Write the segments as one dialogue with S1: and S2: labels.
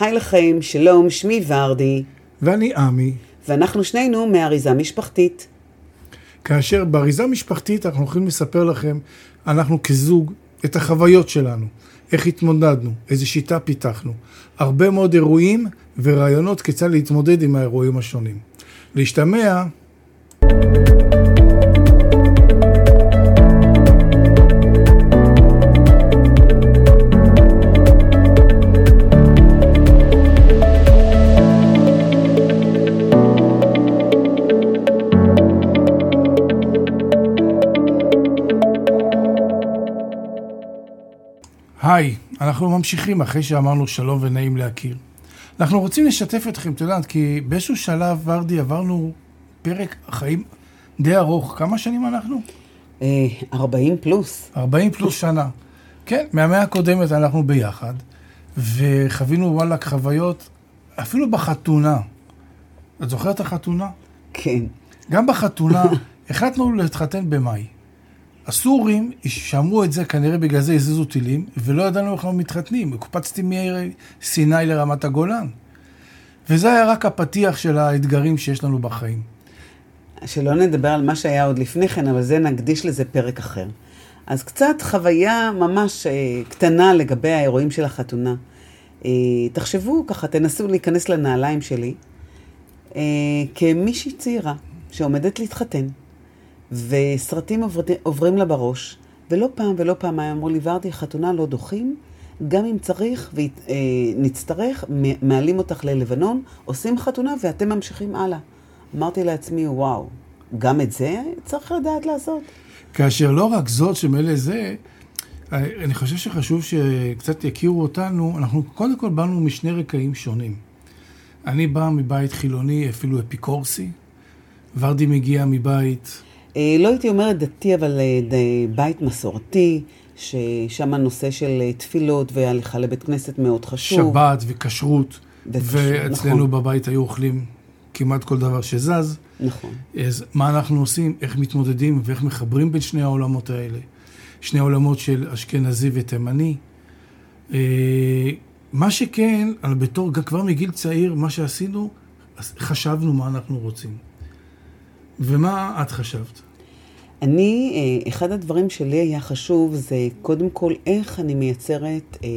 S1: היי לכם, שלום, שמי ורדי,
S2: ואני עמי.
S1: ואנחנו שנינו מאריזה משפחתית.
S2: כאשר באריזה משפחתית אנחנו הולכים לספר לכם, אנחנו כזוג, את החוויות שלנו, איך התמודדנו, איזה שיטה פיתחנו, הרבה מאוד אירועים ורעיונות כיצד להתמודד עם האירועים השונים. להשתמע היי, אנחנו ממשיכים אחרי שאמרנו שלום ונעים להכיר. אנחנו רוצים לשתף אתכם, את יודעת, כי באיזשהו שלב, ורדי, עברנו פרק חיים די ארוך. כמה שנים אנחנו?
S1: אה, 40 פלוס.
S2: 40 פלוס שנה. כן, מהמאה הקודמת אנחנו ביחד, וחווינו וואלכ חוויות, אפילו בחתונה. את זוכרת את החתונה?
S1: כן.
S2: גם בחתונה, החלטנו להתחתן במאי. הסורים שמעו את זה, כנראה בגלל זה הזיזו טילים, ולא ידענו איך אנחנו מתחתנים. קופצתי מסיני לרמת הגולן. וזה היה רק הפתיח של האתגרים שיש לנו בחיים.
S1: שלא נדבר על מה שהיה עוד לפני כן, אבל זה נקדיש לזה פרק אחר. אז קצת חוויה ממש אה, קטנה לגבי האירועים של החתונה. אה, תחשבו ככה, תנסו להיכנס לנעליים שלי, אה, כמישהי צעירה שעומדת להתחתן. וסרטים עובר, עוברים לה בראש, ולא פעם ולא פעמיים אמרו לי, ורדי, חתונה לא דוחים, גם אם צריך ונצטרך, מעלים אותך ללבנון, עושים חתונה ואתם ממשיכים הלאה. אמרתי לעצמי, וואו, גם את זה צריך לדעת לעשות.
S2: כאשר לא רק זאת שמילא זה, אני חושב שחשוב שקצת יכירו אותנו, אנחנו קודם כל באנו משני רקעים שונים. אני בא מבית חילוני, אפילו אפיקורסי, ורדי מגיע מבית
S1: אה, לא הייתי אומרת דתי, אבל אה, בית מסורתי, ששם הנושא של אה, תפילות והליכה לבית כנסת מאוד חשוב.
S2: שבת וכשרות. ואצלנו נכון. בבית היו אוכלים כמעט כל דבר שזז.
S1: נכון.
S2: אז מה אנחנו עושים, איך מתמודדים ואיך מחברים בין שני העולמות האלה. שני העולמות של אשכנזי ותימני. מה שכן, בתור, כבר מגיל צעיר, מה שעשינו, חשבנו מה אנחנו רוצים. ומה את חשבת?
S1: אני, אה, אחד הדברים שלי היה חשוב זה קודם כל איך אני מייצרת, אה,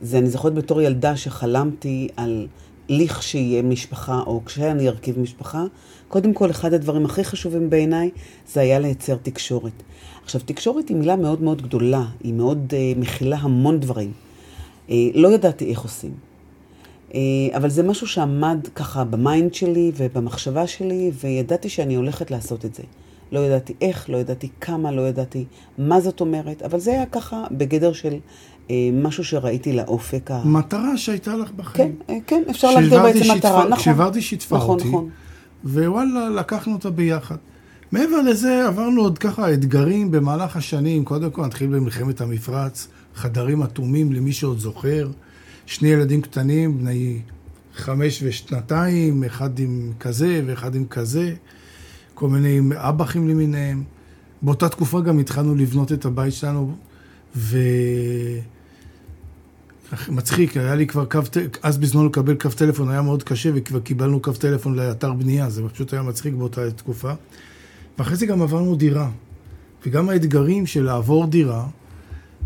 S1: זה אני זוכרת בתור ילדה שחלמתי על לכשיהיה משפחה או כשאני ארכיב משפחה, קודם כל אחד הדברים הכי חשובים בעיניי זה היה לייצר תקשורת. עכשיו, תקשורת היא מילה מאוד מאוד גדולה, היא מאוד uh, מכילה המון דברים. לא ידעתי איך עושים. אבל זה משהו שעמד ככה ב mind שלי ובמחשבה שלי, וידעתי שאני הולכת לעשות את זה. לא ידעתי איך, לא ידעתי כמה, לא ידעתי מה זאת אומרת, אבל זה היה ככה בגדר של אה, משהו שראיתי לאופק.
S2: מטרה שהייתה לך בחיים.
S1: כן, אה, כן, אפשר להגדיר בעצם שיתפה, מטרה, נכון.
S2: כשוורדי שיתפה נכון, אותי, נכון. וואלה, לקחנו אותה ביחד. מעבר לזה, עברנו עוד ככה אתגרים במהלך השנים. קודם כל, נתחיל במלחמת המפרץ, חדרים אטומים, למי שעוד זוכר. שני ילדים קטנים, בני חמש ושנתיים, אחד עם כזה ואחד עם כזה. כל מיני אב"חים למיניהם. באותה תקופה גם התחלנו לבנות את הבית שלנו, ו... מצחיק, היה לי כבר קו, אז בזמן לקבל קו טלפון היה מאוד קשה, וכבר קיבלנו קו טלפון לאתר בנייה, זה פשוט היה מצחיק באותה תקופה. ואחרי זה גם עברנו דירה. וגם האתגרים של לעבור דירה,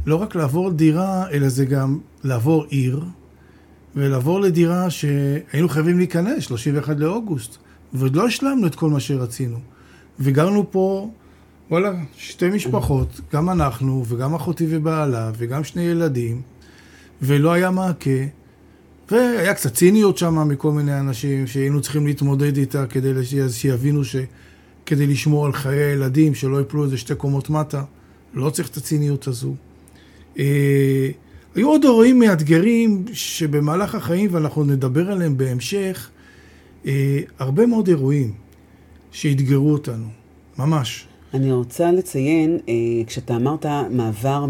S2: לא רק לעבור דירה, אלא זה גם לעבור עיר, ולעבור לדירה שהיינו חייבים להיכנס, 31 לאוגוסט. ועוד לא השלמנו את כל מה שרצינו. וגרנו פה, וואלה, שתי משפחות, גם אנחנו, וגם אחותי ובעלה, וגם שני ילדים, ולא היה מעקה, והיה קצת ציניות שם מכל מיני אנשים שהיינו צריכים להתמודד איתה כדי שיבינו שכדי לשמור על חיי הילדים, שלא יפלו איזה שתי קומות מטה, לא צריך את הציניות הזו. אה, היו עוד אירועים מאתגרים שבמהלך החיים, ואנחנו נדבר עליהם בהמשך, הרבה מאוד אירועים שאתגרו אותנו, ממש.
S1: אני רוצה לציין, אה, כשאתה אמרת מעבר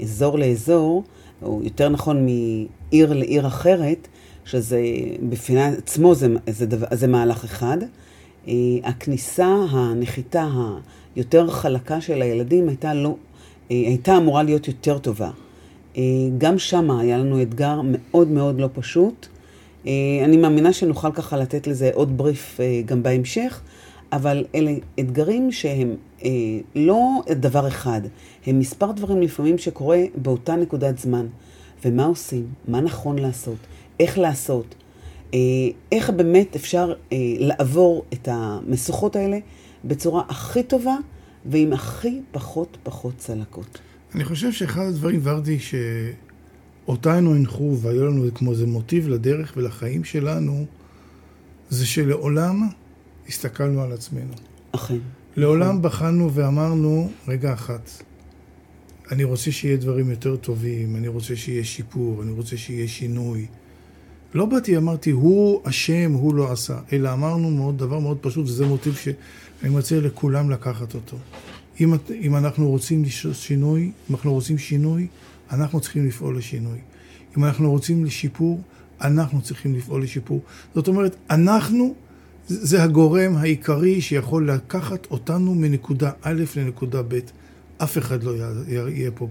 S1: מאזור לאזור, או יותר נכון מעיר לעיר אחרת, שזה בפני עצמו זה, זה, דבר, זה מהלך אחד. אה, הכניסה, הנחיתה היותר חלקה של הילדים הייתה, לא, אה, הייתה אמורה להיות יותר טובה. גם שם היה לנו אתגר מאוד מאוד לא פשוט. אני מאמינה שנוכל ככה לתת לזה עוד בריף גם בהמשך, אבל אלה אתגרים שהם לא דבר אחד, הם מספר דברים לפעמים שקורה באותה נקודת זמן. ומה עושים, מה נכון לעשות, איך לעשות, איך באמת אפשר לעבור את המשוכות האלה בצורה הכי טובה ועם הכי פחות פחות צלקות.
S2: אני חושב שאחד הדברים, ורדי, שאותנו הנחו והיו לנו כמו איזה מוטיב לדרך ולחיים שלנו, זה שלעולם הסתכלנו על עצמנו.
S1: אכן.
S2: לעולם בחנו ואמרנו, רגע אחת, אני רוצה שיהיה דברים יותר טובים, אני רוצה שיהיה שיפור, אני רוצה שיהיה שינוי. לא באתי, אמרתי, הוא אשם, הוא לא עשה, אלא אמרנו מאוד, דבר מאוד פשוט, וזה מוטיב שאני מציע לכולם לקחת אותו. אם, אם אנחנו רוצים שינוי, אם אנחנו רוצים שינוי, אנחנו צריכים לפעול לשינוי. אם אנחנו רוצים לשיפור, אנחנו צריכים לפעול לשיפור. זאת אומרת, אנחנו, זה הגורם העיקרי שיכול לקחת אותנו מנקודה א' לנקודה ב'. אף אחד לא יהיה פה.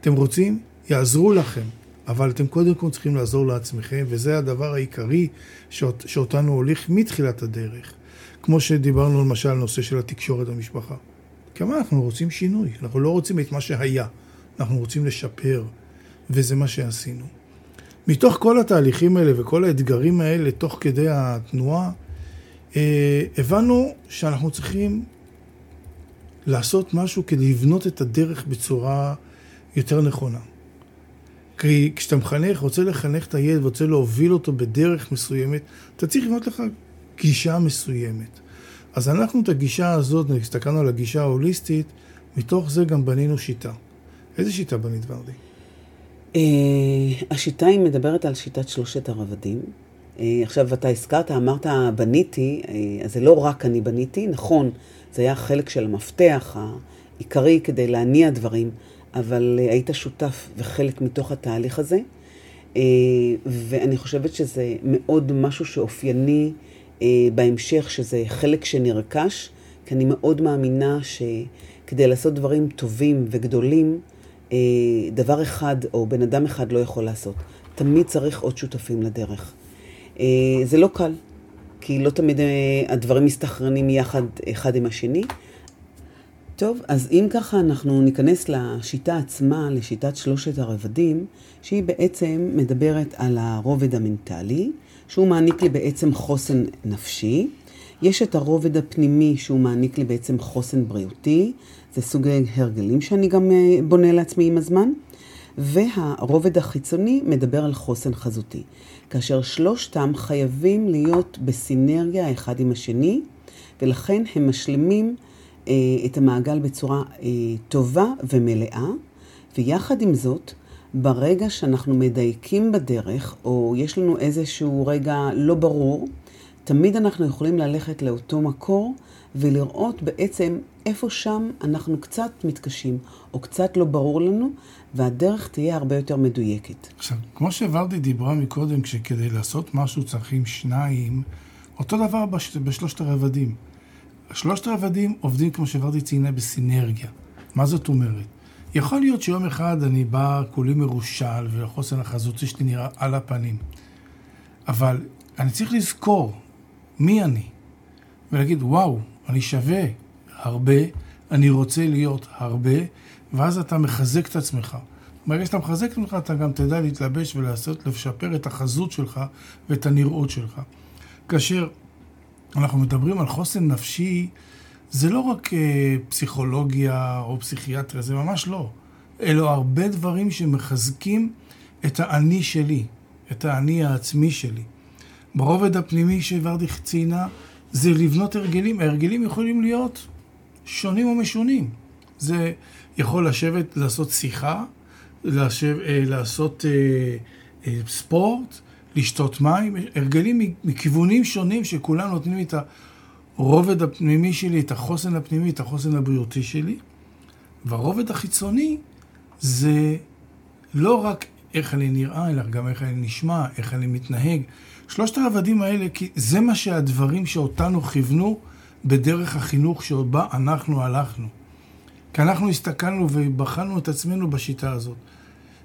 S2: אתם רוצים? יעזרו לכם. אבל אתם קודם כל צריכים לעזור לעצמכם, וזה הדבר העיקרי שאות, שאותנו הוליך מתחילת הדרך. כמו שדיברנו למשל על נושא של התקשורת במשפחה. כמה אנחנו רוצים שינוי, אנחנו לא רוצים את מה שהיה, אנחנו רוצים לשפר, וזה מה שעשינו. מתוך כל התהליכים האלה וכל האתגרים האלה, תוך כדי התנועה, אה, הבנו שאנחנו צריכים לעשות משהו כדי לבנות את הדרך בצורה יותר נכונה. כי כשאתה מחנך, רוצה לחנך את הילד ורוצה להוביל אותו בדרך מסוימת, אתה צריך לבנות לך גישה מסוימת. אז אנחנו את הגישה הזאת, הסתכלנו על הגישה ההוליסטית, מתוך זה גם בנינו שיטה. איזה שיטה בנית ורדי?
S1: אה, השיטה היא מדברת על שיטת שלושת הרבדים. אה, עכשיו, אתה הזכרת, אמרת בניתי, אה, אז זה לא רק אני בניתי, נכון, זה היה חלק של המפתח העיקרי כדי להניע דברים, אבל אה, היית שותף וחלק מתוך התהליך הזה, אה, ואני חושבת שזה מאוד משהו שאופייני אה, בהמשך, שזה חלק שנרכש, כי אני מאוד מאמינה שכדי לעשות דברים טובים וגדולים, דבר אחד או בן אדם אחד לא יכול לעשות. תמיד צריך עוד שותפים לדרך. זה לא קל, כי לא תמיד הדברים מסתכרנים יחד אחד עם השני, טוב, אז אם ככה אנחנו ניכנס לשיטה עצמה, לשיטת שלושת הרבדים, שהיא בעצם מדברת על הרובד המנטלי, שהוא מעניק לי בעצם חוסן נפשי. יש את הרובד הפנימי שהוא מעניק לי בעצם חוסן בריאותי, זה סוג הרגלים שאני גם אה, בונה לעצמי עם הזמן. והרובד החיצוני מדבר על חוסן חזותי, כאשר שלושתם חייבים להיות בסינרגיה אחד עם השני, ולכן הם משלימים אה, את המעגל בצורה אה, טובה ומלאה, ויחד עם זאת, ברגע שאנחנו מדייקים בדרך, או יש לנו איזשהו רגע לא ברור, תמיד אנחנו יכולים ללכת לאותו מקור ולראות בעצם איפה שם אנחנו קצת מתקשים, או קצת לא ברור לנו, והדרך תהיה הרבה יותר מדויקת.
S2: עכשיו, כמו שוורדי דיברה מקודם, שכדי לעשות משהו צריכים שניים, אותו דבר בשלושת הרבדים. שלושת הרבדים עובדים, כמו שוורדי ציינה, בסינרגיה. מה זאת אומרת? יכול להיות שיום אחד אני בא כולי מרושל והחוסן החזותי שלי נראה על הפנים. אבל אני צריך לזכור מי אני, ולהגיד, וואו, אני שווה הרבה, אני רוצה להיות הרבה, ואז אתה מחזק את עצמך. ברגע שאתה מחזק את עצמך, אתה גם תדע להתלבש ולעשות, לשפר את החזות שלך ואת הנראות שלך. כאשר אנחנו מדברים על חוסן נפשי, זה לא רק אה, פסיכולוגיה או פסיכיאטריה, זה ממש לא. אלו הרבה דברים שמחזקים את האני שלי, את האני העצמי שלי. ברובד הפנימי שוורדי ציינה, זה לבנות הרגלים. ההרגלים יכולים להיות שונים או משונים. זה יכול לשבת, לעשות שיחה, לשב, אה, לעשות אה, אה, ספורט, לשתות מים, הרגלים מכיוונים שונים שכולם נותנים את הרובד הפנימי שלי, את החוסן הפנימי, את החוסן הבריאותי שלי. והרובד החיצוני זה לא רק איך אני נראה, אלא גם איך אני נשמע, איך אני מתנהג. שלושת הרבדים האלה, כי זה מה שהדברים שאותנו כיוונו בדרך החינוך שבה אנחנו הלכנו. כי אנחנו הסתכלנו ובחנו את עצמנו בשיטה הזאת.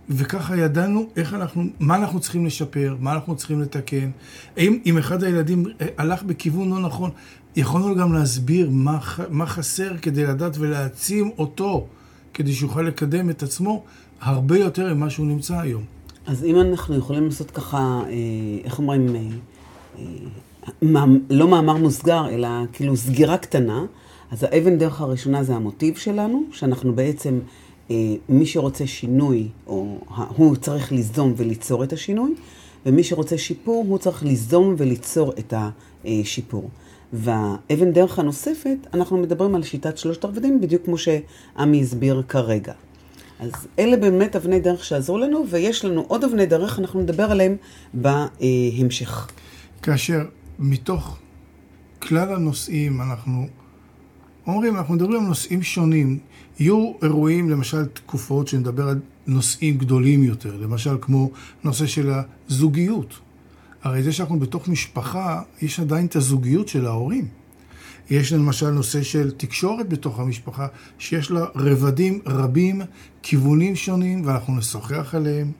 S2: וככה ידענו איך אנחנו, מה אנחנו צריכים לשפר, מה אנחנו צריכים לתקן. אם, אם אחד הילדים אה, הלך בכיוון לא נכון, יכולנו גם להסביר מה, מה חסר כדי לדעת ולהעצים אותו, כדי שיוכל לקדם את עצמו הרבה יותר ממה שהוא נמצא היום.
S1: אז אם אנחנו יכולים לעשות ככה, אה, איך אומרים, אה, לא מאמר מוסגר, אלא כאילו סגירה קטנה, אז האבן דרך הראשונה זה המוטיב שלנו, שאנחנו בעצם, מי שרוצה שינוי, או הוא צריך ליזום וליצור את השינוי, ומי שרוצה שיפור, הוא צריך ליזום וליצור את השיפור. והאבן דרך הנוספת, אנחנו מדברים על שיטת שלושת הרבדים, בדיוק כמו שעמי הסביר כרגע. אז אלה באמת אבני דרך שעזרו לנו, ויש לנו עוד אבני דרך, אנחנו נדבר עליהם בהמשך.
S2: כאשר מתוך כלל הנושאים אנחנו אומרים, אנחנו מדברים על נושאים שונים. יהיו אירועים, למשל תקופות שנדבר על נושאים גדולים יותר, למשל כמו נושא של הזוגיות. הרי זה שאנחנו בתוך משפחה, יש עדיין את הזוגיות של ההורים. יש למשל נושא של תקשורת בתוך המשפחה, שיש לה רבדים רבים, כיוונים שונים, ואנחנו נשוחח עליהם.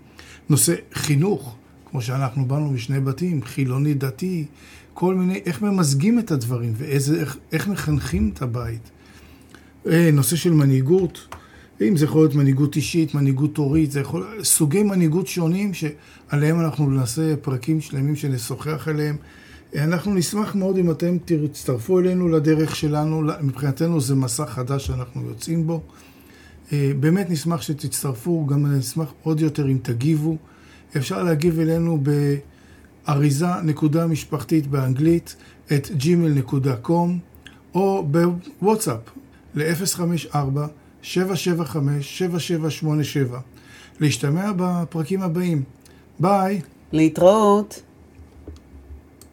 S2: נושא חינוך, כמו שאנחנו באנו משני בתים, חילוני דתי, כל מיני, איך ממזגים את הדברים ואיך איך מחנכים את הבית. אה, נושא של מנהיגות, אם זה יכול להיות מנהיגות אישית, מנהיגות הורית, זה יכול... סוגי מנהיגות שונים שעליהם אנחנו נעשה פרקים שלמים שנשוחח עליהם. אנחנו נשמח מאוד אם אתם תצטרפו אלינו לדרך שלנו, מבחינתנו זה מסע חדש שאנחנו יוצאים בו. אה, באמת נשמח שתצטרפו, גם נשמח עוד יותר אם תגיבו. אפשר להגיב אלינו באריזה נקודה משפחתית באנגלית, את gmail.com, או בוואטסאפ ל-054 775-7787. להשתמע בפרקים הבאים. ביי.
S1: להתראות.